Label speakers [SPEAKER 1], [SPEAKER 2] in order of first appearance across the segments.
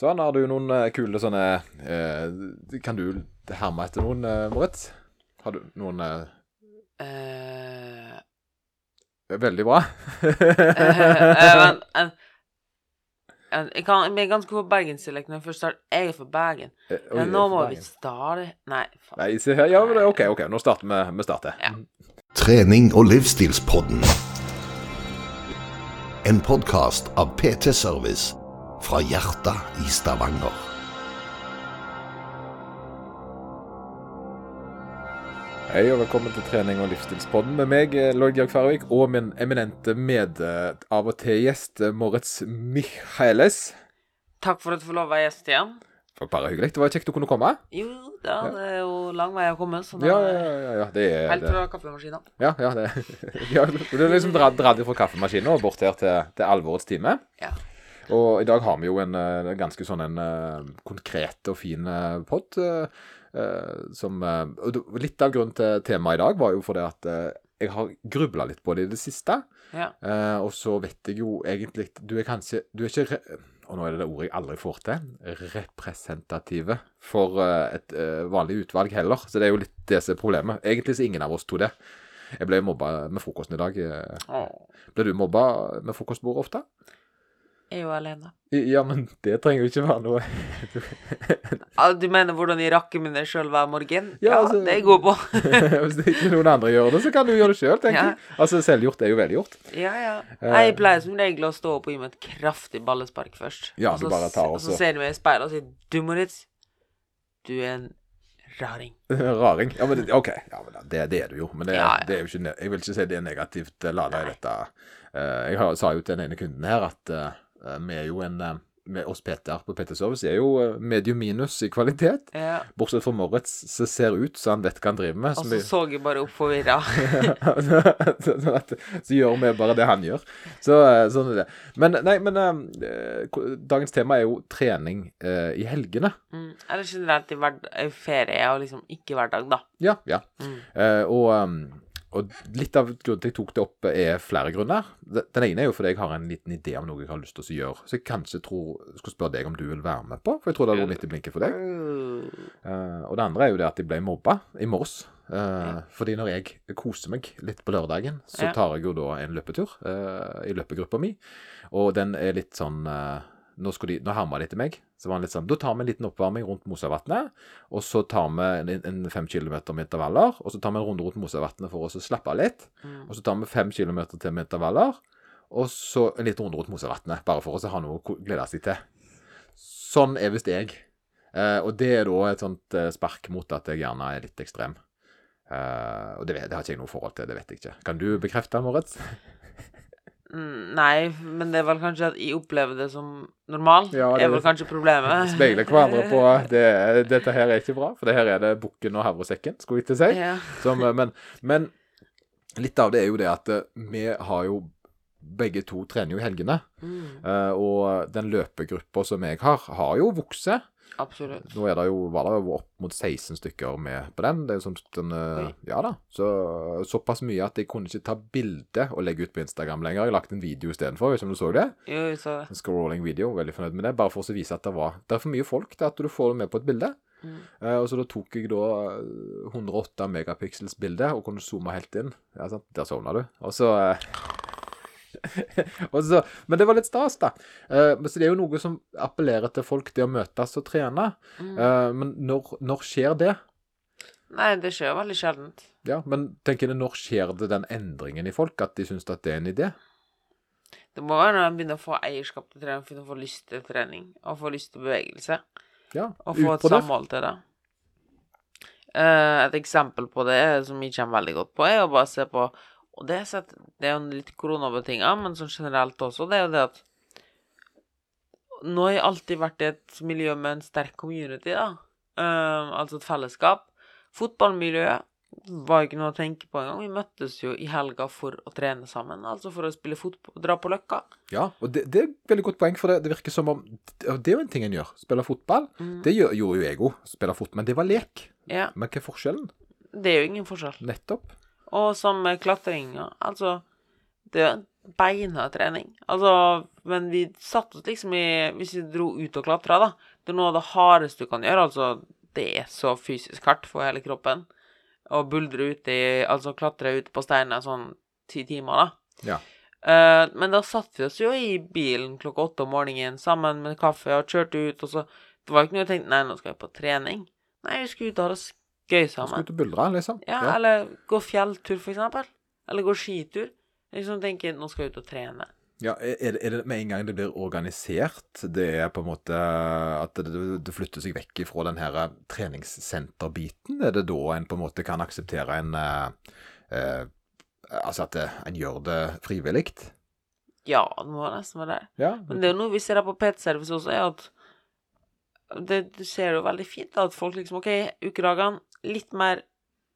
[SPEAKER 1] Sånn, har du noen eh, kule sånne eh, Kan du herme etter noen, eh, Moritz? Har du noen eh,
[SPEAKER 2] Eh,
[SPEAKER 1] Veldig bra.
[SPEAKER 2] eh, men, en, en, jeg, kan, er ganske på bergensdialekt når jeg først starter. Jeg er fra Bergen.
[SPEAKER 1] Eh, oi,
[SPEAKER 2] Men nå må
[SPEAKER 1] Bergen.
[SPEAKER 2] vi starte Nei, faen.
[SPEAKER 1] Nei, se her. Ja, men det, OK, ok, nå starter vi. Vi starter.
[SPEAKER 2] Ja.
[SPEAKER 3] Trening og livsstilspodden. En podkast av PT Service fra hjertet i Stavanger.
[SPEAKER 1] Hei og velkommen til trening og livsstilspodden med meg, eh, Lloyd Georg Færøyk, og min eminente med eh, av og til gjest, eh, Moritz Michaeles.
[SPEAKER 2] Takk for at du får lov å være gjest igjen.
[SPEAKER 1] Det var bare hyggelig. Det var kjekt du kunne komme.
[SPEAKER 2] Jo, da, det er jo lang vei å komme, så da
[SPEAKER 1] Ja, ja, ja. ja det er
[SPEAKER 2] Helt fra kaffemaskinen.
[SPEAKER 1] Ja, ja, det, ja, du har liksom dratt, dratt fra kaffemaskinen og bort her til, til alvorets time.
[SPEAKER 2] Ja.
[SPEAKER 1] Og i dag har vi jo en eh, ganske sånn en eh, konkret og fin pod. eh, eh, som Litt av grunnen til temaet i dag var jo fordi at jeg har grubla litt på det i det siste.
[SPEAKER 2] Ja.
[SPEAKER 1] Og så vet jeg jo egentlig Du er kanskje Du er ikke Og nå er det det ordet jeg aldri får til. Representative for et vanlig utvalg heller. Så det er jo litt det som er problemet. Egentlig så ingen av oss to det. Jeg ble mobba med frokosten i dag. Ble du mobba med frokostbordet ofte?
[SPEAKER 2] Er jo alene.
[SPEAKER 1] Ja, men det trenger jo ikke være noe
[SPEAKER 2] Ah, Du mener hvordan jeg rakker mine sjøl hver morgen?
[SPEAKER 1] Ja,
[SPEAKER 2] Ja,
[SPEAKER 1] altså-
[SPEAKER 2] det er jeg god på.
[SPEAKER 1] Hvis ikke noen andre gjør det, så kan du gjøre det sjøl, tenker
[SPEAKER 2] Ja.
[SPEAKER 1] jeg. Altså, selvgjort er jo velgjort.
[SPEAKER 2] Ja, ja.
[SPEAKER 1] Eh.
[SPEAKER 2] Jeg pleier som regel å stå opp og gi meg et kraftig ballespark først.
[SPEAKER 1] Ja, du bare tar også.
[SPEAKER 2] Og så ser du meg i speilet og sier Du, Moritz, du er en raring.
[SPEAKER 1] Raring. Ja, men det, OK. Ja, men det, det er du jo. Men det,
[SPEAKER 2] Ja, ja.
[SPEAKER 1] det er jo ikke Jeg vil ikke si det er negativt lada i dette. Eh, Jeg har, sa jo til den ene kunden her at eh, vi er jo en eh, med oss PT-er på PT Service er jo eh, medium minus i kvalitet.
[SPEAKER 2] Ja.
[SPEAKER 1] Bortsett fra Moritz, som ser ut så han vet hva han driver med.
[SPEAKER 2] Og så
[SPEAKER 1] vi-
[SPEAKER 2] så jeg bare opp forvirra.
[SPEAKER 1] så gjør vi bare det han gjør. Så eh, sånn er det. Men nei, men eh, dagens tema er jo trening eh, i helgene.
[SPEAKER 2] Mm. Eller generelt i ferie og liksom ikke hverdag, da.
[SPEAKER 1] Ja, ja.
[SPEAKER 2] Mm.
[SPEAKER 1] Eh, og, um, og litt av grunnen til jeg tok det opp, er flere grunner. Den ene er jo fordi jeg har en liten idé om noe jeg har lyst til å gjøre. Så jeg kanskje tror, skulle spørre deg om du vil være med på, for jeg tror det hadde vært litt i blinken for deg.
[SPEAKER 2] Uh.
[SPEAKER 1] Og det andre er jo det at jeg ble mobba i morges. Eh, Fordi når jeg koser meg litt på lørdagen, så tar jeg jo da en løpetur uh, i løpegruppa mi. Og den er litt sånn eh, Nå, skulle de, nå herma de etter meg. Så var han litt sånn Da tar vi en liten oppvarming rundt Mosavatnet. Og så tar vi en, en fem kilometer med intervaller. Og så tar vi en runde rundt Mosavatnet for å slappe av litt.
[SPEAKER 2] Mm.
[SPEAKER 1] Og så tar vi fem kilometer til med intervaller. Og så en liten runde rundt Mosavatnet, bare for å ha noe å glede seg til. Sånn er visst jeg. Eh, og det er da et sånt eh, spark mot at jeg gjerne er litt ekstrem. Eh, og det, det har ikke jeg noe forhold til, det vet jeg ikke. Kan du bekrefte, Moritz?
[SPEAKER 2] Mm, nei, men det er vel kanskje at jeg opplever det som normal.
[SPEAKER 1] Ja, det
[SPEAKER 2] er vel kanskje problemet.
[SPEAKER 1] Speiler hverandre på det, Dette her er ikke bra, for det her er det bukken og havresekken, skulle jeg til å si.
[SPEAKER 2] Ja.
[SPEAKER 1] Som, eh, men, men litt av det er jo det at eh, vi har jo Begge to trener jo i helgene.
[SPEAKER 2] Mm,
[SPEAKER 1] eh, og den løpegruppa som jeg har, har jo vokst.
[SPEAKER 2] Absolutt.
[SPEAKER 1] Nå det jo, var det jo opp mot 16 stykker med på den. Det er jo sånn, eh, Ja da. Så, såpass mye at jeg kunne ikke ta bilde og legge ut på Instagram lenger. Jeg har lagt en video istedenfor. hvis du så det?
[SPEAKER 2] Jo, jeg så det.
[SPEAKER 1] En scrolling video. Veldig fornøyd med det. Bare for å vise at det var Det er for mye folk til at du får det med på et bilde.
[SPEAKER 2] Mm.
[SPEAKER 1] Uh, og så da tok jeg da eh, 108 megapixels bilde og kunne zoome helt inn. Ja, sant? Der sovna du. Og så eh, og så, men det var litt stas, da. Uh, så det er jo noe som appellerer til folk, det å møtes og trene.
[SPEAKER 2] Mm.
[SPEAKER 1] Uh, men når, når skjer det?
[SPEAKER 2] Nei, det skjer veldig sjeldent.
[SPEAKER 1] Ja, men tenker jeg, når skjer det den endringen i folk, at de syns at det er en idé?
[SPEAKER 2] Det må være når en begynner å få eierskap til trening, begynner å få lyst til trening, og få lyst til bevegelse,
[SPEAKER 1] Ja,
[SPEAKER 2] og få et samhold til det. Eh, et eksempel på det som jeg kommer veldig godt på, er å bare se på Og det sett, det er jo litt koronabetinga, men sånn generelt også, det er jo det at Nå har jeg alltid vært i et miljø med en sterk community, da. Eh, altså et fellesskap. Fotballmiljøet var ikke noe å tenke på engang. Vi møttes jo i helga for å trene sammen, altså for å spille fotball, dra på Løkka.
[SPEAKER 1] Ja, og det, det er et veldig godt poeng, for det, det virker som om Det er jo en ting en gjør. Spille fotball.
[SPEAKER 2] Mm.
[SPEAKER 1] Det gjør, gjorde jo jeg òg. Spille fotball. Men det var lek.
[SPEAKER 2] Ja,
[SPEAKER 1] Men hva er forskjellen?
[SPEAKER 2] det er jo ingen forskjell.
[SPEAKER 1] Nettopp.
[SPEAKER 2] Og som med klatringa, altså Det jo trening. Altså, men vi satte oss liksom i Hvis vi dro ut og klatra, da Det er noe av det hardeste du kan gjøre. Altså, det er så fysisk hardt for hele kroppen. Å buldre ut i Altså klatre ut på steinene sånn ti timer, da.
[SPEAKER 1] Ja.
[SPEAKER 2] Uh, men da satte vi oss jo i bilen klokka åtte om morgenen sammen med kaffe og kjørte ut, og så Det var ikke noe jeg tenkte Nei, nå skal jeg på trening. Nei, vi skulle ut og ha det gøy
[SPEAKER 1] sammen. skal ut og buldre, liksom.
[SPEAKER 2] Ja, eller gå fjelltur, for eksempel. Eller gå skitur. Liksom tenke Nå skal jeg ut og trene.
[SPEAKER 1] Ja, er det, er det med en gang det blir organisert, det er på en måte at det, det flytter seg vekk fra den her treningssenterbiten? Er det da en på en måte kan akseptere en eh, eh, Altså at det, en gjør det frivillig?
[SPEAKER 2] Ja, det må nesten være det.
[SPEAKER 1] Ja.
[SPEAKER 2] Men det er jo noe vi ser her på PT-service også, er at det, Du ser jo veldig fint da, at folk liksom OK, ukedagene litt mer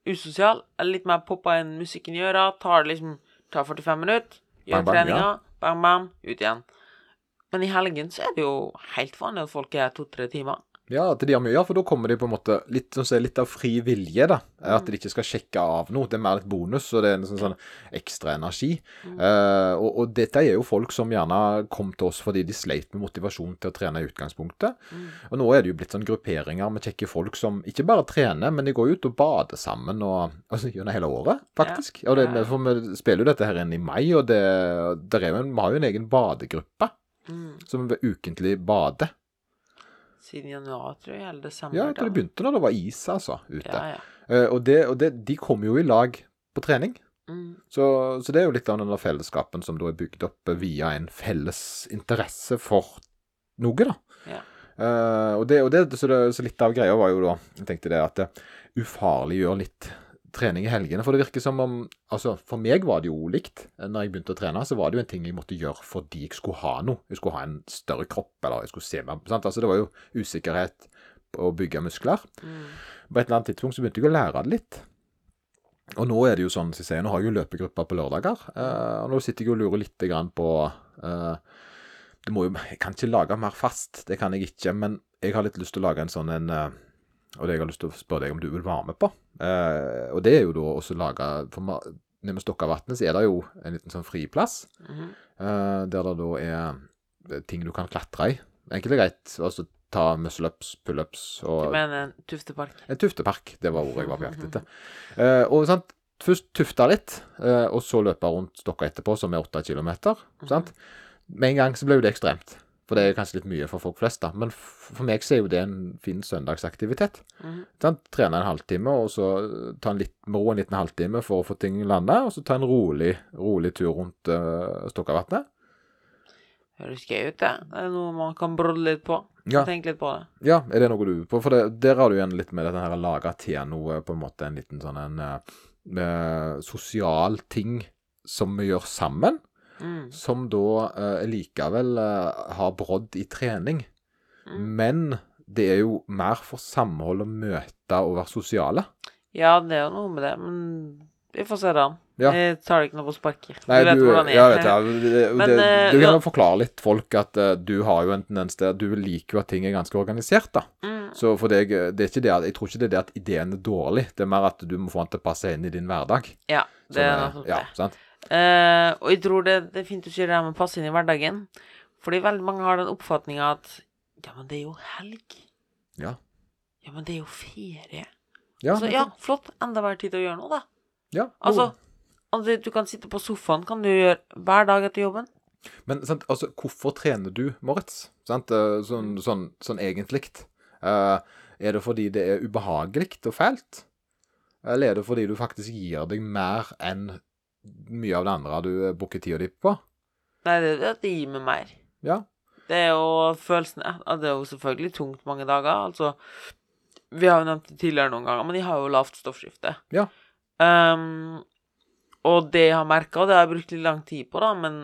[SPEAKER 2] usosial, eller litt mer poppa enn musikken gjør, tar tar liksom tar 45 minutter, gjør
[SPEAKER 1] bam
[SPEAKER 2] treninga, bam, bang, ut igjen. Men i helgen så er det jo helt vanlig at folk er to-tre timer.
[SPEAKER 1] Ja, at de har mye, ja, for da kommer de på en måte litt, sånn, litt av fri vilje, da. At de ikke skal sjekke av noe. Det er mer litt bonus, og det er en sånn, sånn ekstra energi. Eh, og, og dette er jo folk som gjerne kom til oss fordi de sleit med motivasjon til å trene i utgangspunktet. Og nå er det jo blitt sånn grupperinger med kjekke folk som ikke bare trener, men de går ut og bader sammen og, altså, gjennom hele året, faktisk. Og det, for vi spiller jo dette her inn i mai, og det, der er jo en, vi har jo en egen badegruppe
[SPEAKER 2] Mm.
[SPEAKER 1] som ukentlig bader.
[SPEAKER 2] Siden januar, tror jeg, eller desember.
[SPEAKER 1] Ja, da det begynte da det var is, altså, ute.
[SPEAKER 2] Ja, ja.
[SPEAKER 1] Uh, og det, og det, de kommer jo i lag på trening.
[SPEAKER 2] Mm.
[SPEAKER 1] Så, så det er jo litt av den fellesskapen som da er bygd opp via en felles interesse for noe, da.
[SPEAKER 2] Ja.
[SPEAKER 1] Uh, og det, og det, så, det, så litt av greia var jo da Jeg tenkte det at det ufarliggjør litt trening i helgene. For det virker som om Altså, for meg var det jo likt. Når jeg begynte å trene, så var det jo en ting jeg måtte gjøre fordi jeg skulle ha noe. Jeg skulle ha en større kropp, eller jeg skulle se meg sant? Altså, det var jo usikkerhet på å bygge muskler.
[SPEAKER 2] Mm.
[SPEAKER 1] På et eller annet tidspunkt så begynte jeg å lære det litt. Og nå er det jo sånn, som jeg sier, nå har jeg jo løpegrupper på lørdager. eh, og nå sitter jeg og lurer litt på eh, det må jo, Jeg kan ikke lage mer fast, det kan jeg ikke. Men jeg har litt lyst til å lage en sånn en eh, Og det jeg har lyst til å spørre deg om du vil være med på. Eh, og det er jo da også laga nede med Stokkavatnet så er det jo en liten sånn friplass.
[SPEAKER 2] Mhm.
[SPEAKER 1] eh, der det da er ting du kan klatre i. Enkelt og greit. Altså ta muscle-ups, pull-ups og
[SPEAKER 2] Du mener en Tuftepark?
[SPEAKER 1] en tuftepark, det var ordet jeg var på jakt etter. Eh, og sant, først tufta litt, eh, og så løpe rundt Stokka etterpå, som er åtte kilometer. Sant? Med en gang så ble jo det ekstremt. For det er kanskje litt mye for folk flest, da. Men for meg så er jo det en fin søndagsaktivitet.
[SPEAKER 2] Mm.
[SPEAKER 1] Sant? Trene en halvtime, og så ta en litt med ro en liten halvtime for å få ting landa, og så ta en rolig, rolig tur rundt uh, Stokkavatnet.
[SPEAKER 2] Høres gøy ut, det. Det er noe man kan brodle litt på.
[SPEAKER 1] Ja.
[SPEAKER 2] Tenke litt på det.
[SPEAKER 1] Ja, er det noe du på? For det, der har du igjen litt med dette her å lage til noe, på en måte en liten sånn en eh, sosial ting som vi gjør sammen,
[SPEAKER 2] Mm.
[SPEAKER 1] som da eh, likevel eh, har brodd i trening.
[SPEAKER 2] Mm.
[SPEAKER 1] Men det er jo mer for samhold å møte og være sosiale.
[SPEAKER 2] Ja, det er jo noe med det, men vi får se da.
[SPEAKER 1] Ja.
[SPEAKER 2] Jeg tar det ikke noe på sparket.
[SPEAKER 1] Nei,
[SPEAKER 2] du vet
[SPEAKER 1] du,
[SPEAKER 2] hvordan jeg
[SPEAKER 1] ja,
[SPEAKER 2] er.
[SPEAKER 1] vet jeg,
[SPEAKER 2] Men,
[SPEAKER 1] det,
[SPEAKER 2] eh,
[SPEAKER 1] du kan jo forklare litt folk at uh, du har jo en tendens til du liker jo at ting er ganske organisert, da.
[SPEAKER 2] Mm.
[SPEAKER 1] Så for deg, det er ikke det at, jeg tror ikke det er det at ideen er dårlig, det er mer at du må få den til å passe inn i din hverdag.
[SPEAKER 2] Ja, det
[SPEAKER 1] Som
[SPEAKER 2] er noe sånt.
[SPEAKER 1] ja, sant?
[SPEAKER 2] Eh, og jeg tror det, det er fint å si det med å passe inn i hverdagen. Fordi veldig mange har den oppfatninga at ja, men det er jo helg.
[SPEAKER 1] Ja.
[SPEAKER 2] Ja, men det er jo ferie.
[SPEAKER 1] Ja,
[SPEAKER 2] altså, ja, flott. Enda mer tid til å gjøre noe, da.
[SPEAKER 1] ja.
[SPEAKER 2] Altså, altså, du kan sitte på sofaen, kan du gjøre hver dag etter jobben.
[SPEAKER 1] Men sant, altså, hvorfor trener du, Moritz? Sant? eh, Sånn, sånn, sånn egentlig. Uh, er det fordi det er ubehagelig og fælt? Eller er det fordi du faktisk gir deg mer enn mye av det andre du eh, bruker tida di på?
[SPEAKER 2] Nei, det er det at det gir meg mer.
[SPEAKER 1] Ja.
[SPEAKER 2] Det er jo følelsen ja, Det er jo selvfølgelig tungt mange dager. Altså Vi har jo nevnt det tidligere noen ganger, men de har jo lavt stoffskifte.
[SPEAKER 1] Ja.
[SPEAKER 2] Um, og det jeg har merka, og det har jeg brukt litt lang tid på, da, men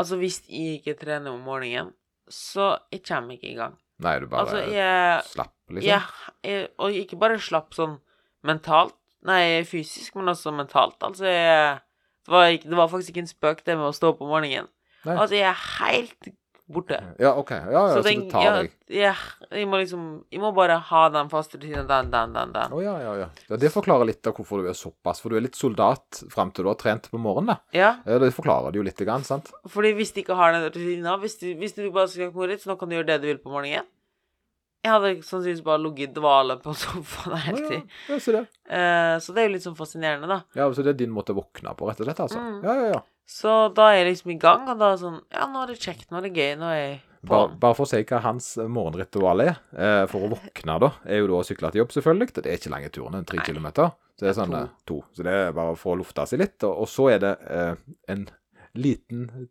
[SPEAKER 2] altså hvis jeg ikke trener om morgenen, så jeg kommer ikke i gang.
[SPEAKER 1] Nei, du bare
[SPEAKER 2] Altså, jeg,
[SPEAKER 1] slapp, liksom?
[SPEAKER 2] jeg Og ikke bare slapp sånn mentalt, nei, fysisk, men også mentalt. Altså, jeg det var, ikke, det var faktisk ikke en spøk, det med å stå opp om morgenen.
[SPEAKER 1] Nei.
[SPEAKER 2] Altså, jeg er helt borte.
[SPEAKER 1] Ja, OK. Ja, ja, så,
[SPEAKER 2] den,
[SPEAKER 1] det tar deg.
[SPEAKER 2] ja, jeg må liksom Jeg må bare ha den faste rutinen. Den, den, den, den.
[SPEAKER 1] Å ja, ja, ja. ja. Det forklarer litt av hvorfor du er såpass. For du er litt soldat fram til du har trent på morgenen. da.
[SPEAKER 2] Ja,
[SPEAKER 1] Ja, Det forklarer det jo litt, sant?
[SPEAKER 2] fordi hvis du ikke har den rutinen hvis, du- hvis du bare skal Moritz, nå kan du gjøre det du vil på morgenen. Jeg hadde sannsynligvis bare ligget i dvale på sofaen hele
[SPEAKER 1] Ja,
[SPEAKER 2] tiden.
[SPEAKER 1] ja, så det.
[SPEAKER 2] Eh, så det er jo litt sånn fascinerende, da.
[SPEAKER 1] Ja, så det er din måte å våkne på, rett og slett, altså.
[SPEAKER 2] Mm.
[SPEAKER 1] Ja, ja, ja.
[SPEAKER 2] Så da er jeg liksom i gang, og da er det sånn Ja, nå er det kjekt, nå er det gøy, nå er jeg.
[SPEAKER 1] Bare, bare for å si hva hans morgenritual er, eh, for å våkne da, er jo da å sykle til jobb, selvfølgelig. Det er ikke lange turen, en tre
[SPEAKER 2] Nei.
[SPEAKER 1] kilometer. Så det er sånn
[SPEAKER 2] To.
[SPEAKER 1] eh, to. Så det er bare for å lufte seg litt. Og, og så er det eh, en liten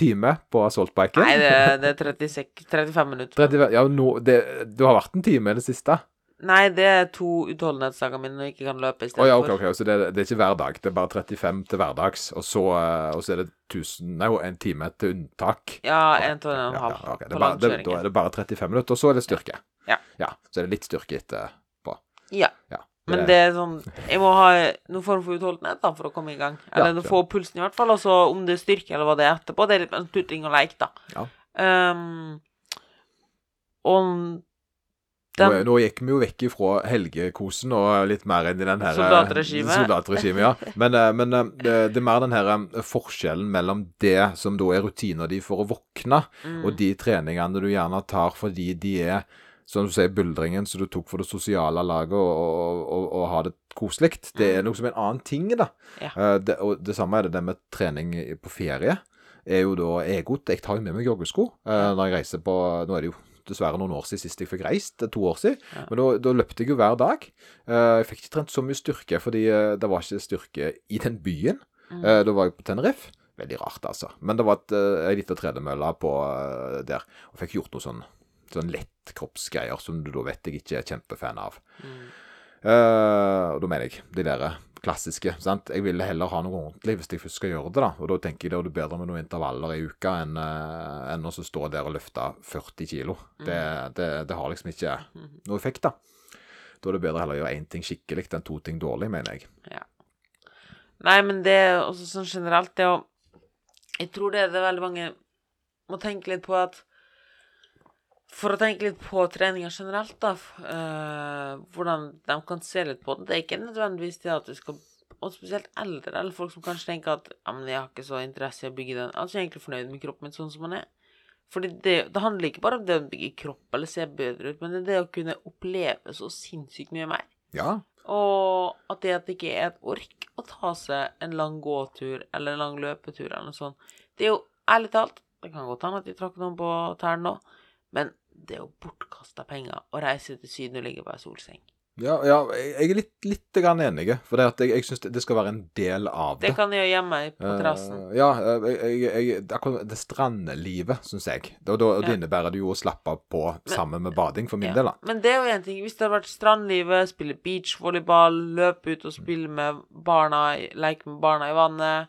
[SPEAKER 1] time på assaultbiken.
[SPEAKER 2] Nei, det, det er 36, 35 minutter.
[SPEAKER 1] 30, ja, nå, det, du har vært en time i det siste.
[SPEAKER 2] Nei, det er to utholdenhetsdager mine når jeg ikke kan løpe istedenfor.
[SPEAKER 1] Oh, ja, ok, ok. Så det, det er ikke hver dag. Det er bare 35 til hverdags. Og så, eh, og så er det 1000, nei, en time til unntak.
[SPEAKER 2] Ja, en til en halv
[SPEAKER 1] Ja, ja, okay.
[SPEAKER 2] på
[SPEAKER 1] langkjøringen. da er det bare 35 minutter, og så er det styrke.
[SPEAKER 2] Ja.
[SPEAKER 1] ja så er det litt styrke etterpå.
[SPEAKER 2] Ja.
[SPEAKER 1] Ja.
[SPEAKER 2] Men det er sånn Jeg må ha noen form for utholdenhet da for å komme i gang. Eller
[SPEAKER 1] Ja,
[SPEAKER 2] få pulsen, i hvert fall. Og så om det er styrke eller hva det er etterpå. Det er litt mer tutting og leik, da.
[SPEAKER 1] Ja.
[SPEAKER 2] Um, og
[SPEAKER 1] Nå,
[SPEAKER 2] den
[SPEAKER 1] nå gikk vi jo vekk ifra helgekosen og litt mer inn i den her eh,
[SPEAKER 2] Soldatregimet.
[SPEAKER 1] Soldatregime, ja. Men, eh, men eh, det, det er mer den her forskjellen mellom det som da er rutiner di for å våkne,
[SPEAKER 2] mm,
[SPEAKER 1] og de treningene du gjerne tar fordi de er som du sier, buldringen som du tok for det sosiale laget og, og, og, og ha det koselig. Det er noe som er en annen ting, da.
[SPEAKER 2] Mm. Ja.
[SPEAKER 1] Eh, det, og det samme er det det med trening på ferie. Er jo da egot. Jeg tar jo med meg joggesko eh, når jeg reiser på Nå er det jo dessverre noen år siden sist jeg fikk reist. Det to år siden.
[SPEAKER 2] Ja.
[SPEAKER 1] Men da, da løpte jeg jo hver dag. Eh, jeg fikk ikke trent så mye styrke, fordi det var ikke styrke i den byen.
[SPEAKER 2] Mm.
[SPEAKER 1] Da var jeg på Tenerife. Veldig rart, altså. Men det var et, ei lita tredemølle på der. Og fikk gjort noe sånn, sånn lett kroppsgreier som du da vet jeg ikke er kjempefan av.
[SPEAKER 2] mm.
[SPEAKER 1] Uh, og da mener jeg de der klassiske. sant? Jeg ville heller ha noe ordentlig hvis jeg først skal gjøre det. da, Og da tenker jeg det er bedre med noen intervaller i uka enn, uh, enn å stå der og løfte 40 kilo. Det, det, det har liksom ikke noe effekt, da. Da er det bedre heller å gjøre én ting skikkelig enn to ting dårlig, mener jeg.
[SPEAKER 2] Nei, men det er også sånn generelt det å Jeg tror det er det veldig mange må tenke litt på at For å tenke litt på treninger generelt, da eh, Hvordan de kan se litt på det. Det er ikke nødvendigvis det at du skal Og spesielt eldre, eller folk som kanskje tenker at ja, men 'Jeg har ikke så interesse i å bygge den' Altså jeg er egentlig fornøyd med kroppen min sånn som den er. Fordi det, det handler ikke bare om det å bygge kropp eller se bedre ut, men det er det å kunne oppleve så sinnssykt mye mer.
[SPEAKER 1] Ja,
[SPEAKER 2] Og at det at det ikke er et ork å ta seg en lang gåtur eller en lang løpetur eller noe sånt. Det er jo ærlig talt Det kan godt hende at de trakk noen på tærne nå, men det er jo bortkasta penger å reise til Syden og ligge på ei solseng.
[SPEAKER 1] ja, ja jeg er litt, litt enig, for jeg, jeg syns det, skal være en del av det.
[SPEAKER 2] Det kan jeg gjøre hjemme på terrassen.
[SPEAKER 1] Uh, ja, eh, jeg, jeg, akkurat det strandlivet, syns jeg. Da, da, det innebærer det jo å slappe av på sammen med bading, for min
[SPEAKER 2] Ja.
[SPEAKER 1] del. da.
[SPEAKER 2] Men det er jo én ting. Hvis det hadde vært strandlivet, spille beachvolleyball, løpe ut og spille med barna, leke med barna i vannet,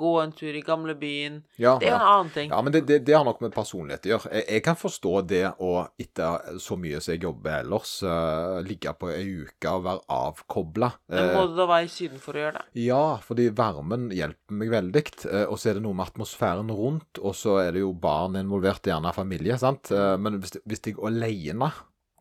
[SPEAKER 2] gå en tur i gamlebyen
[SPEAKER 1] Ja,
[SPEAKER 2] Det er jo en annen ting.
[SPEAKER 1] Ja, men det, det, det har nok med personlighet å gjøre. Jeg, jeg kan forstå det å etter så mye som jeg jobber ellers, uh, ligge på ei uke og være avkobla.
[SPEAKER 2] Men må du da være i Syden for å gjøre det?
[SPEAKER 1] ja, fordi varmen hjelper meg veldig. Uh, og så er det noe med atmosfæren rundt, og så er det jo barn involvert, gjerne familie. sant? Uh, men hvis, hvis jeg alene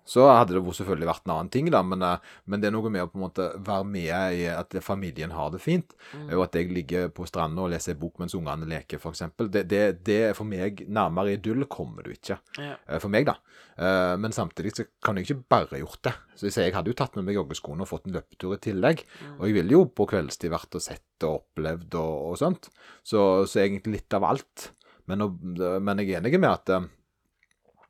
[SPEAKER 1] så hadde det selvfølgelig vært en annen ting, da, men, eh, men det er noe med å på en måte være med i at familien har det fint.
[SPEAKER 2] Mm.
[SPEAKER 1] Og at jeg ligger på stranda og leser en bok mens ungene leker, f.eks. Det, det, det for meg Nærmere idyll kommer du ikke.
[SPEAKER 2] Ja.
[SPEAKER 1] Eh, For meg, da. Eh, Men samtidig så kan jeg ikke bare gjort det. Så jeg jeg hadde jo tatt med meg joggeskoene og fått en løpetur i tillegg.
[SPEAKER 2] Mm.
[SPEAKER 1] Og jeg ville jo på kveldstid vært og sett og opplevd og, og sånt. Så, så egentlig litt av alt. Men, men jeg er enig med at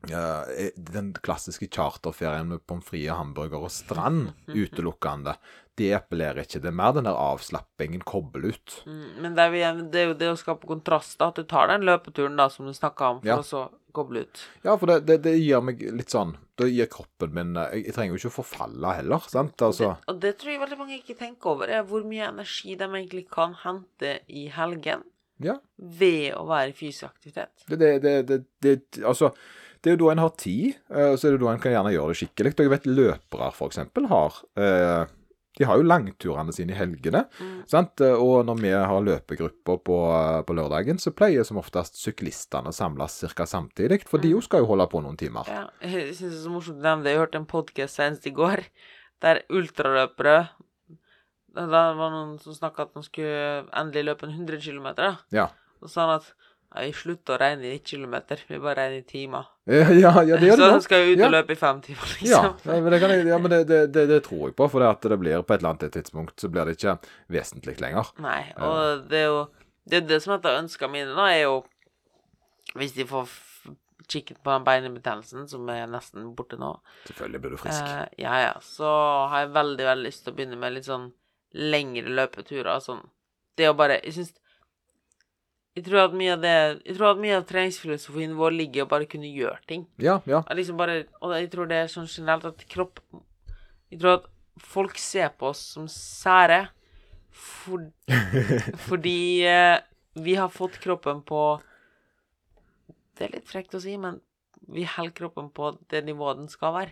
[SPEAKER 1] eh, den klassiske charterferien med pommes frites, hamburger og strand utelukkende, det appellerer ikke. Det er mer den der avslappingen, koble ut.
[SPEAKER 2] Mm, Men det er, jo det er jo det å skape kontrast. At du tar den løpeturen da, som du snakka om, for
[SPEAKER 1] Ja.
[SPEAKER 2] å så koble ut.
[SPEAKER 1] Ja, for det, det, det gir meg litt sånn Da gir kroppen min Jeg, jeg trenger jo ikke å forfalle heller, sant? Altså
[SPEAKER 2] Det, og det tror jeg veldig mange ikke tenker over, er hvor mye energi de egentlig kan hente i helgen
[SPEAKER 1] Ja.
[SPEAKER 2] ved å være i fysisk aktivitet.
[SPEAKER 1] Det, det, det, det, det, altså, det er jo da en har tid, og så er det da en kan gjerne gjøre det skikkelig. Og jeg vet løpere, eksempel, har eh, De har jo langturene sine i helgene.
[SPEAKER 2] Mm.
[SPEAKER 1] Sant? Og når vi har løpegrupper på, på lørdagen, så pleier som oftest syklistene å samles ca. samtidig. For de jo skal jo holde på noen timer.
[SPEAKER 2] Ja, jeg syns det er så morsomt å nevne det. Jeg hørte en podkast senest i går der ultraløpere Da var det noen som snakka at de skulle endelig løpe en 100 km.
[SPEAKER 1] Ja.
[SPEAKER 2] Og sa han at vi slutter å regne i kilometer, vi bare regner i timer.
[SPEAKER 1] Ja, ja, ja det gjør
[SPEAKER 2] så han skal jo ut og løpe i fem timer, liksom.
[SPEAKER 1] ja, men, det, kan jeg, ja, men det, det, det, det tror jeg på. For det, at det blir på et eller annet tidspunkt så blir det ikke vesentlig lenger.
[SPEAKER 2] Nei, og det er jo Det det som er et av ønskene mine nå, er jo Hvis de får kikket på den beinebetennelsen, som er nesten borte nå,
[SPEAKER 1] Selvfølgelig blir du frisk.
[SPEAKER 2] Eh, ja, ja. Så har jeg veldig, veldig lyst til å begynne med litt sånn lengre løpeturer. Sånn. Det å bare Jeg syns Jeg tror at mye av det Jeg tror at mye av treningsfilosofien vår ligger i å bare kunne gjøre ting.
[SPEAKER 1] Ja, ja.
[SPEAKER 2] At liksom bare Og jeg tror det er sånn generelt at kropp Jeg tror at folk ser på oss som sære for, fordi eh, vi har fått kroppen på Det er litt frekt å si, men vi holder kroppen på det nivået den skal være.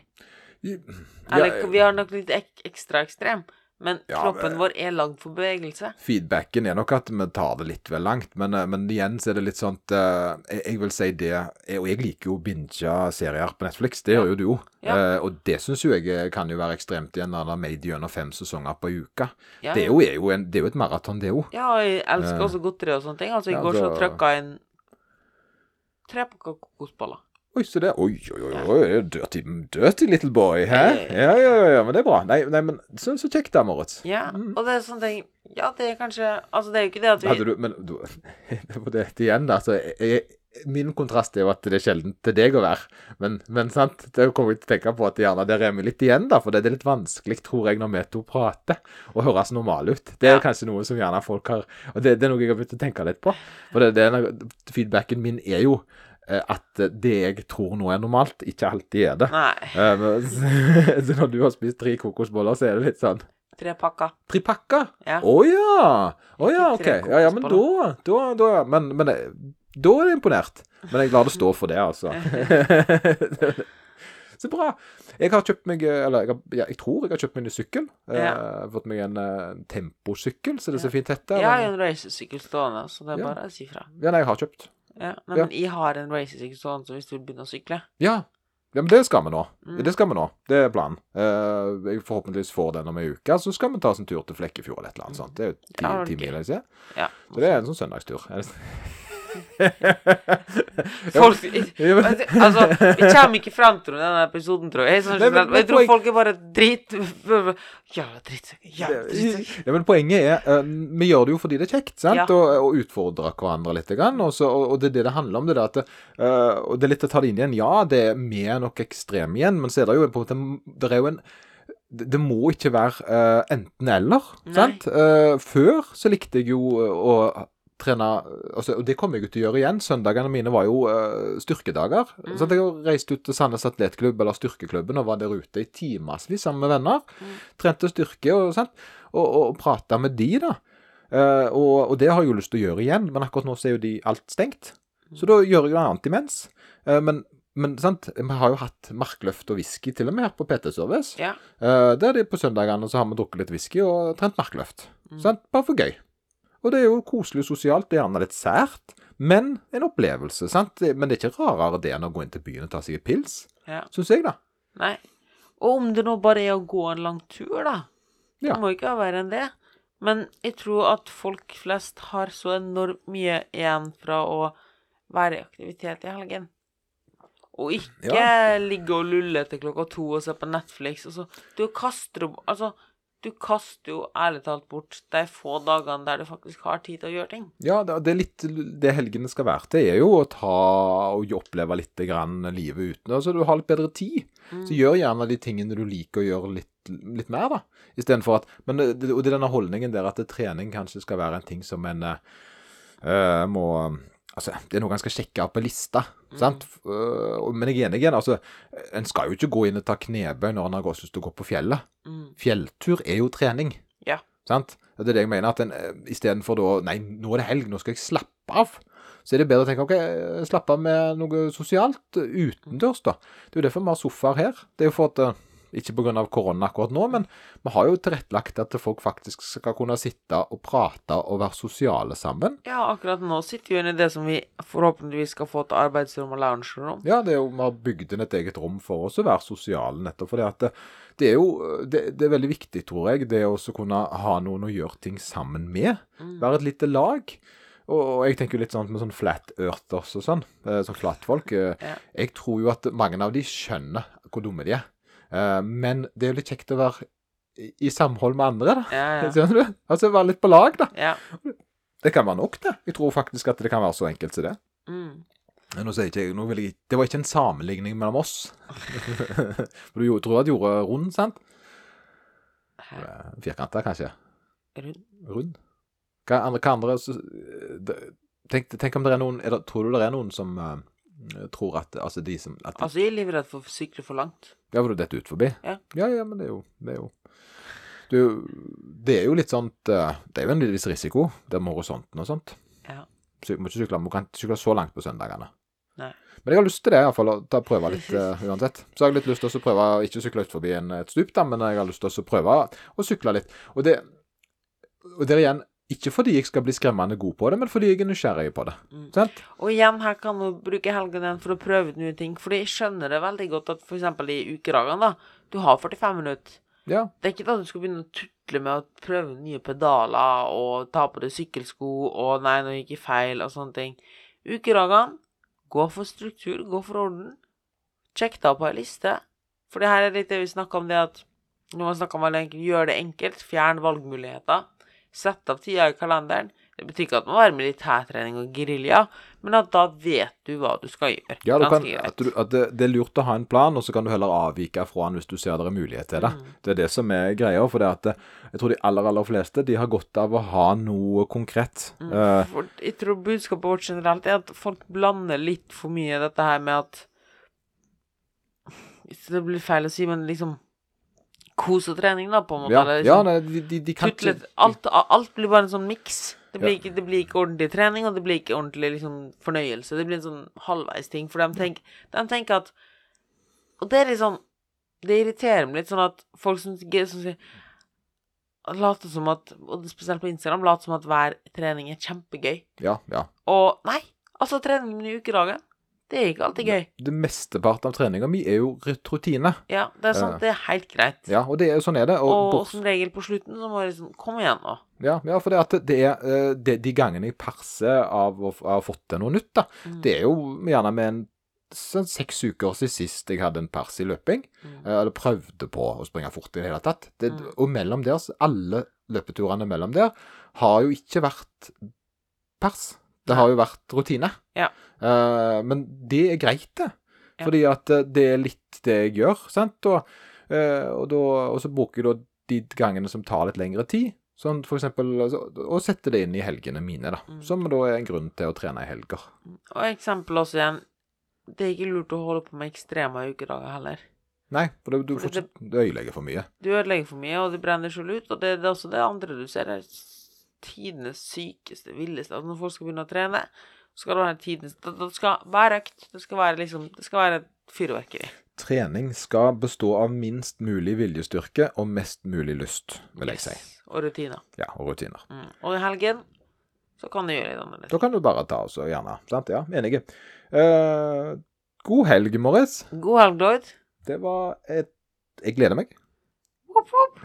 [SPEAKER 2] Eller
[SPEAKER 1] Ja,
[SPEAKER 2] vi har nok litt ek ekstra ekstrem, men
[SPEAKER 1] Ja,
[SPEAKER 2] kroppen vår er lagd for bevegelse.
[SPEAKER 1] Feedbacken er nok at vi tar det litt vel langt, men, eh, men igjen så er det litt sånn uh, jeg, jeg vil si det jeg- Og jeg liker jo å binge serier på Netflix, det gjør jo du jo.
[SPEAKER 2] Ja.
[SPEAKER 1] Uh, og det syns jo jeg kan jo være ekstremt igjen når det er made gjennom fem sesonger på uka.
[SPEAKER 2] Ja,
[SPEAKER 1] Det er jo, er jo, en, det er jo et maraton, det òg.
[SPEAKER 2] ja, og jeg elsker også godteri og sånne ting. Altså,
[SPEAKER 1] ja,
[SPEAKER 2] går så
[SPEAKER 1] så-
[SPEAKER 2] trykka jeg inn tre pakker kokosboller.
[SPEAKER 1] Oi, se der. Oi, oi, oi, oi. Dirty, dirty little boy. Hæ? Ja, ja, ja, men det er bra. Nei, nei men så, så kjekt da, Moritz.
[SPEAKER 2] Ja,
[SPEAKER 1] Mm.
[SPEAKER 2] og det er sånn ting Ja, det er kanskje Altså, det er jo ikke det at vi
[SPEAKER 1] Hadde du Men du, på det igjen, da. Så jeg, jeg, min kontrast er jo at det er sjelden til deg å være. Men, men sant, det kommer jeg til å tenke på at gjerne der er vi litt igjen, da. For det er litt vanskelig, tror jeg, når vi to prater, å høres normale ut. Det er
[SPEAKER 2] Ja.
[SPEAKER 1] kanskje noe som gjerne folk har Og det, det er noe jeg har begynt å tenke litt på. For det, det er feedbacken min er jo at det jeg tror nå er normalt, ikke alltid er det.
[SPEAKER 2] Nei.
[SPEAKER 1] Eh, så når du har spist tre kokosboller, så er det litt sånn
[SPEAKER 2] Tre pakker.
[SPEAKER 1] Tre pakker?
[SPEAKER 2] Ja.
[SPEAKER 1] Oh, ja! Oh, ja, OK. Ja, ja, men da, da, da Men, men eh, da er jeg imponert. Men jeg lar det stå for det, altså. Så bra. Jeg har kjøpt meg eh, Eller jeg, har, jeg tror jeg har kjøpt meg en sykkel. Eh,
[SPEAKER 2] Ja.
[SPEAKER 1] Fått meg en uh, temposykkel, så det er så fint heter.
[SPEAKER 2] Jeg har en racersykkel stående, så det er bare å si fra.
[SPEAKER 1] Ja, nei, jeg har kjøpt.
[SPEAKER 2] Ja. Nei, men jeg har en stående, så hvis du vil begynne å sykle
[SPEAKER 1] Ja. ja, men det skal vi nå.
[SPEAKER 2] Mm.
[SPEAKER 1] Det skal vi nå. Det er planen. Uh, jeg forhåpentligvis får den om ei uke, så skal vi ta oss en tur til Flekkefjord eller et eller annet sånt. Det er jo ti,
[SPEAKER 2] Ja, er
[SPEAKER 1] ti mil, jeg ser.
[SPEAKER 2] Ja.
[SPEAKER 1] Så det er en sånn søndagstur.
[SPEAKER 2] Folk Altså, vi kommer ikke frem til denne episoden, tror jeg. Sånn,
[SPEAKER 1] Nei, men-
[SPEAKER 2] men jeg tror
[SPEAKER 1] poen...
[SPEAKER 2] folk er bare drit... Jævla drittsekk. Jævla drittsekker.
[SPEAKER 1] Ja, men poenget er uh, Vi gjør det jo fordi det er kjekt, sant?
[SPEAKER 2] Ja.
[SPEAKER 1] Og, og utfordrer hverandre litt. Grann, og, så, og, og det er det det handler om. det der at uh, Og det er litt å ta det inn igjen. Ja, det er vi er nok ekstreme igjen, men så er det jo på en måte Det er jo en det må ikke være uh, enten-eller.
[SPEAKER 2] Nei.
[SPEAKER 1] sant? Uh, før så likte jeg jo eh, å trene altså, Og det kommer jeg jo til å gjøre igjen. Søndagene mine var jo uh, styrkedager.
[SPEAKER 2] Mm.
[SPEAKER 1] Så jeg reiste ut til Sandnes Atletklubb eller Styrkeklubben og var der ute i timevis sammen med venner.
[SPEAKER 2] Mm.
[SPEAKER 1] Trente styrke og sånt. Og, og, og prata med de, da. Uh, og, og det har jeg jo lyst til å gjøre igjen, men akkurat nå så er jo de alt stengt. Så da gjør jeg noe annet imens. Uh, men, men sant, vi har jo hatt markløft og whisky til og med her på PT Service.
[SPEAKER 2] Ja.
[SPEAKER 1] Uh, der er det på søndagene så har vi drukket litt whisky og trent markløft.
[SPEAKER 2] Mm.
[SPEAKER 1] Sant? Bare for gøy. Og det er jo koselig sosialt. Det er gjerne litt sært, men en opplevelse. sant? Men det er ikke rarere det enn å gå inn til byen og ta seg en pils,
[SPEAKER 2] Ja.
[SPEAKER 1] syns jeg, da.
[SPEAKER 2] Nei. Og om det nå bare er å gå en lang tur, da.
[SPEAKER 1] Ja.
[SPEAKER 2] Det må ikke være enn det. Men jeg tror at folk flest har så enormt mye igjen fra å være i aktivitet i helgen. Og ikke ligge og lulle til klokka to og se på Netflix. Og så, du kaster opp Altså, du kaster jo ærlig talt bort de få dagene der du faktisk har tid til å gjøre ting.
[SPEAKER 1] Ja, det er litt det helgene skal være til, er jo å ta og oppleve litt grann livet uten. Altså, du har litt bedre tid. Så gjør gjerne de tingene du liker å gjøre litt, litt mer, da. Istedenfor at Men det, og det er denne holdningen der at trening kanskje skal være en ting som en eh, må Altså, det er noe en skal sjekke på lista, sant? Eh, men jeg er enig igjen. Altså, en skal jo ikke gå inn og ta knebøy når en har gått lyst til å gå på fjellet.
[SPEAKER 2] Mm.
[SPEAKER 1] Fjelltur er jo trening.
[SPEAKER 2] Ja.
[SPEAKER 1] Sant? Det er det jeg mener. at en eh, Istedenfor da Nei, nå er det helg, nå skal jeg slappe av. Så er det bedre å tenke OK, slappe av med noe sosialt eh, utendørs, da. Det er jo derfor vi har sofaer her. Det er jo for at Ikke pga. korona akkurat nå, men vi har jo tilrettelagt at folk faktisk skal kunne sitte og prate og være sosiale sammen.
[SPEAKER 2] Ja, akkurat nå sitter vi inne i det som vi forhåpentligvis skal få til arbeidsrom og loungerom.
[SPEAKER 1] Ja, det er jo, vi har bygd inn et eget rom for oss å være sosiale, nettopp fordi at det, det er jo det, det er veldig viktig, tror jeg, det å kunne ha noen å gjøre ting sammen med. Være et lite lag. Og, jeg tenker jo litt sånn med sånn flat earthers og sånn, eh, sånn flatfolk. eh, Jeg tror jo at mange av de skjønner hvor dumme de er. Eh, men det er jo litt kjekt å være i, i samhold med andre, da.
[SPEAKER 2] Ja, ja.
[SPEAKER 1] Du? Altså være litt på lag, da.
[SPEAKER 2] ja.
[SPEAKER 1] Det kan være nok, det. Jeg tror faktisk at det kan være så enkelt som det.
[SPEAKER 2] Mm.
[SPEAKER 1] Nå sier ikke jeg, nå vil jeg, det var ikke en sammenligning mellom oss. For du tror at du gjorde rund, sant? Firkanta, kanskje?
[SPEAKER 2] Rund?
[SPEAKER 1] Rund? Hva andre, hva andre så, det- tenk, tenk om det er noen er det, Tror du det er noen som eh, tror at Altså de som at de,
[SPEAKER 2] Altså, jeg er livredd for å sykle for langt.
[SPEAKER 1] Ja, for du dette ut forbi?
[SPEAKER 2] Ja.
[SPEAKER 1] ja, ja, men det er jo Det er jo, er det er jo litt sånt eh, Det er jo en viss risiko, det med horisonten og sånt.
[SPEAKER 2] Ja.
[SPEAKER 1] Så du må ikke sykle, må kan ikke sykle så langt på søndagene.
[SPEAKER 2] Nei.
[SPEAKER 1] Men jeg har lyst til det, iallfall. Å ta prøve litt uh, uansett. Så har jeg litt lyst til å prøve ikke å sykle ut forbi en, et stup, da, men jeg har lyst til å prøve å sykle litt. Og det, og det er igjen ikke fordi jeg skal bli skremmende god på det, men fordi jeg er nysgjerrig på det.
[SPEAKER 2] Mm.
[SPEAKER 1] Sant?
[SPEAKER 2] Og igjen, her kan du bruke helgen din for å prøve ut nye ting. Fordi jeg skjønner det veldig godt at f.eks. i ukeragene, da, du har 45 minutter.
[SPEAKER 1] Ja.
[SPEAKER 2] Det er ikke da du skal begynne å tutle med å prøve nye pedaler og ta på deg sykkelsko og 'nei, nå gikk jeg feil' og sånne ting. Ukeragene, gå for struktur, gå for orden. Sjekk deg på ei liste. For det her er litt det vi snakka om, det at når man snakker om å gjøre gjør det enkelt, fjern valgmuligheter. Sett av tida i kalenderen. Det betyr ikke at det må være militærtrening og gerilja, men at da vet du hva du skal gjøre.
[SPEAKER 1] Ja, du kan, at, du, at det, det er lurt å ha en plan, og så kan du heller avvike fra den hvis du ser det er mulighet til det.
[SPEAKER 2] Mm.
[SPEAKER 1] Det er det som er greia. For det at det, jeg tror de aller aller fleste de har godt av å ha noe konkret.
[SPEAKER 2] Mm. Uh, jeg tror budskapet vårt generelt er at folk blander litt for mye dette her med at Hvis det blir feil å si, men liksom Kos og trening, da, på en måte.
[SPEAKER 1] ja,
[SPEAKER 2] eller
[SPEAKER 1] ja
[SPEAKER 2] liksom,
[SPEAKER 1] nei, de, de, kan ikke
[SPEAKER 2] alt, alt blir bare en sånn miks. Det blir,
[SPEAKER 1] Ja.
[SPEAKER 2] det blir ikke ordentlig trening, og det blir ikke ordentlig liksom, fornøyelse. Det blir en sånn halvveisting. For de tenker, de tenker at Og det er sånn Det irriterer meg litt sånn at folk som, som sier Later som at Og spesielt på Instagram, later som at hver trening er kjempegøy.
[SPEAKER 1] Ja, ja.
[SPEAKER 2] Og nei, altså treningen i ukedagen, det er ikke alltid gøy.
[SPEAKER 1] Det mesteparten av treninga mi er jo rutine.
[SPEAKER 2] Ja, det er sant, det er helt greit.
[SPEAKER 1] Ja, og det er, sånn er det. Og,
[SPEAKER 2] Og,
[SPEAKER 1] bort-
[SPEAKER 2] som regel på slutten så må jeg liksom Kom igjen, nå.
[SPEAKER 1] ja, ja, for det, at det er eh, det, de gangene jeg perser av å f- av å ha fått til noe nytt, da,
[SPEAKER 2] Mm.
[SPEAKER 1] det er jo gjerne med en sånn seks uker siden sist jeg hadde en pers i løping.
[SPEAKER 2] Mm.
[SPEAKER 1] eh, Eller prøvde på å springe fort i det hele tatt. Det,
[SPEAKER 2] Mm.
[SPEAKER 1] Og mellom der, alle løpeturene mellom der, har jo ikke vært pers. Det har jo vært rutine.
[SPEAKER 2] Ja.
[SPEAKER 1] Uh, men det er greit, det.
[SPEAKER 2] Ja.
[SPEAKER 1] Fordi at eh, det er litt det jeg gjør, sant. Og, uh, og, da, og så bruker jeg da de gangene som tar litt lengre tid. Sånn for eksempel altså, Og sette det inn i helgene mine, da.
[SPEAKER 2] Mm.
[SPEAKER 1] Som da er en grunn til å trene i helger.
[SPEAKER 2] Og eksempel også igjen Det er ikke lurt å holde på med ekstreme ukedager heller.
[SPEAKER 1] Nei, for du
[SPEAKER 2] det
[SPEAKER 1] ødelegger for mye.
[SPEAKER 2] Du ødelegger for mye, og det brenner selv ut. Og det, det er også det andre du ser, er tidenes sykeste, villeste At når folk skal begynne å trene, skal det være tidenes Det, det skal være økt. Det skal være liksom Det skal være fyrverkeri.
[SPEAKER 1] Trening skal bestå av minst mulig viljestyrke og mest mulig lyst, vil jeg si.
[SPEAKER 2] Og rutiner.
[SPEAKER 1] Ja, og rutiner.
[SPEAKER 2] Mm. Og i helgen så kan du gjøre litt annerledes.
[SPEAKER 1] Da kan du bare ta oss og gjerne. Sant? Ja, enige. Uh, god helg, Morris.
[SPEAKER 2] God helg, Lloyd.
[SPEAKER 1] Det var et Jeg gleder meg.
[SPEAKER 2] Hopp, hopp.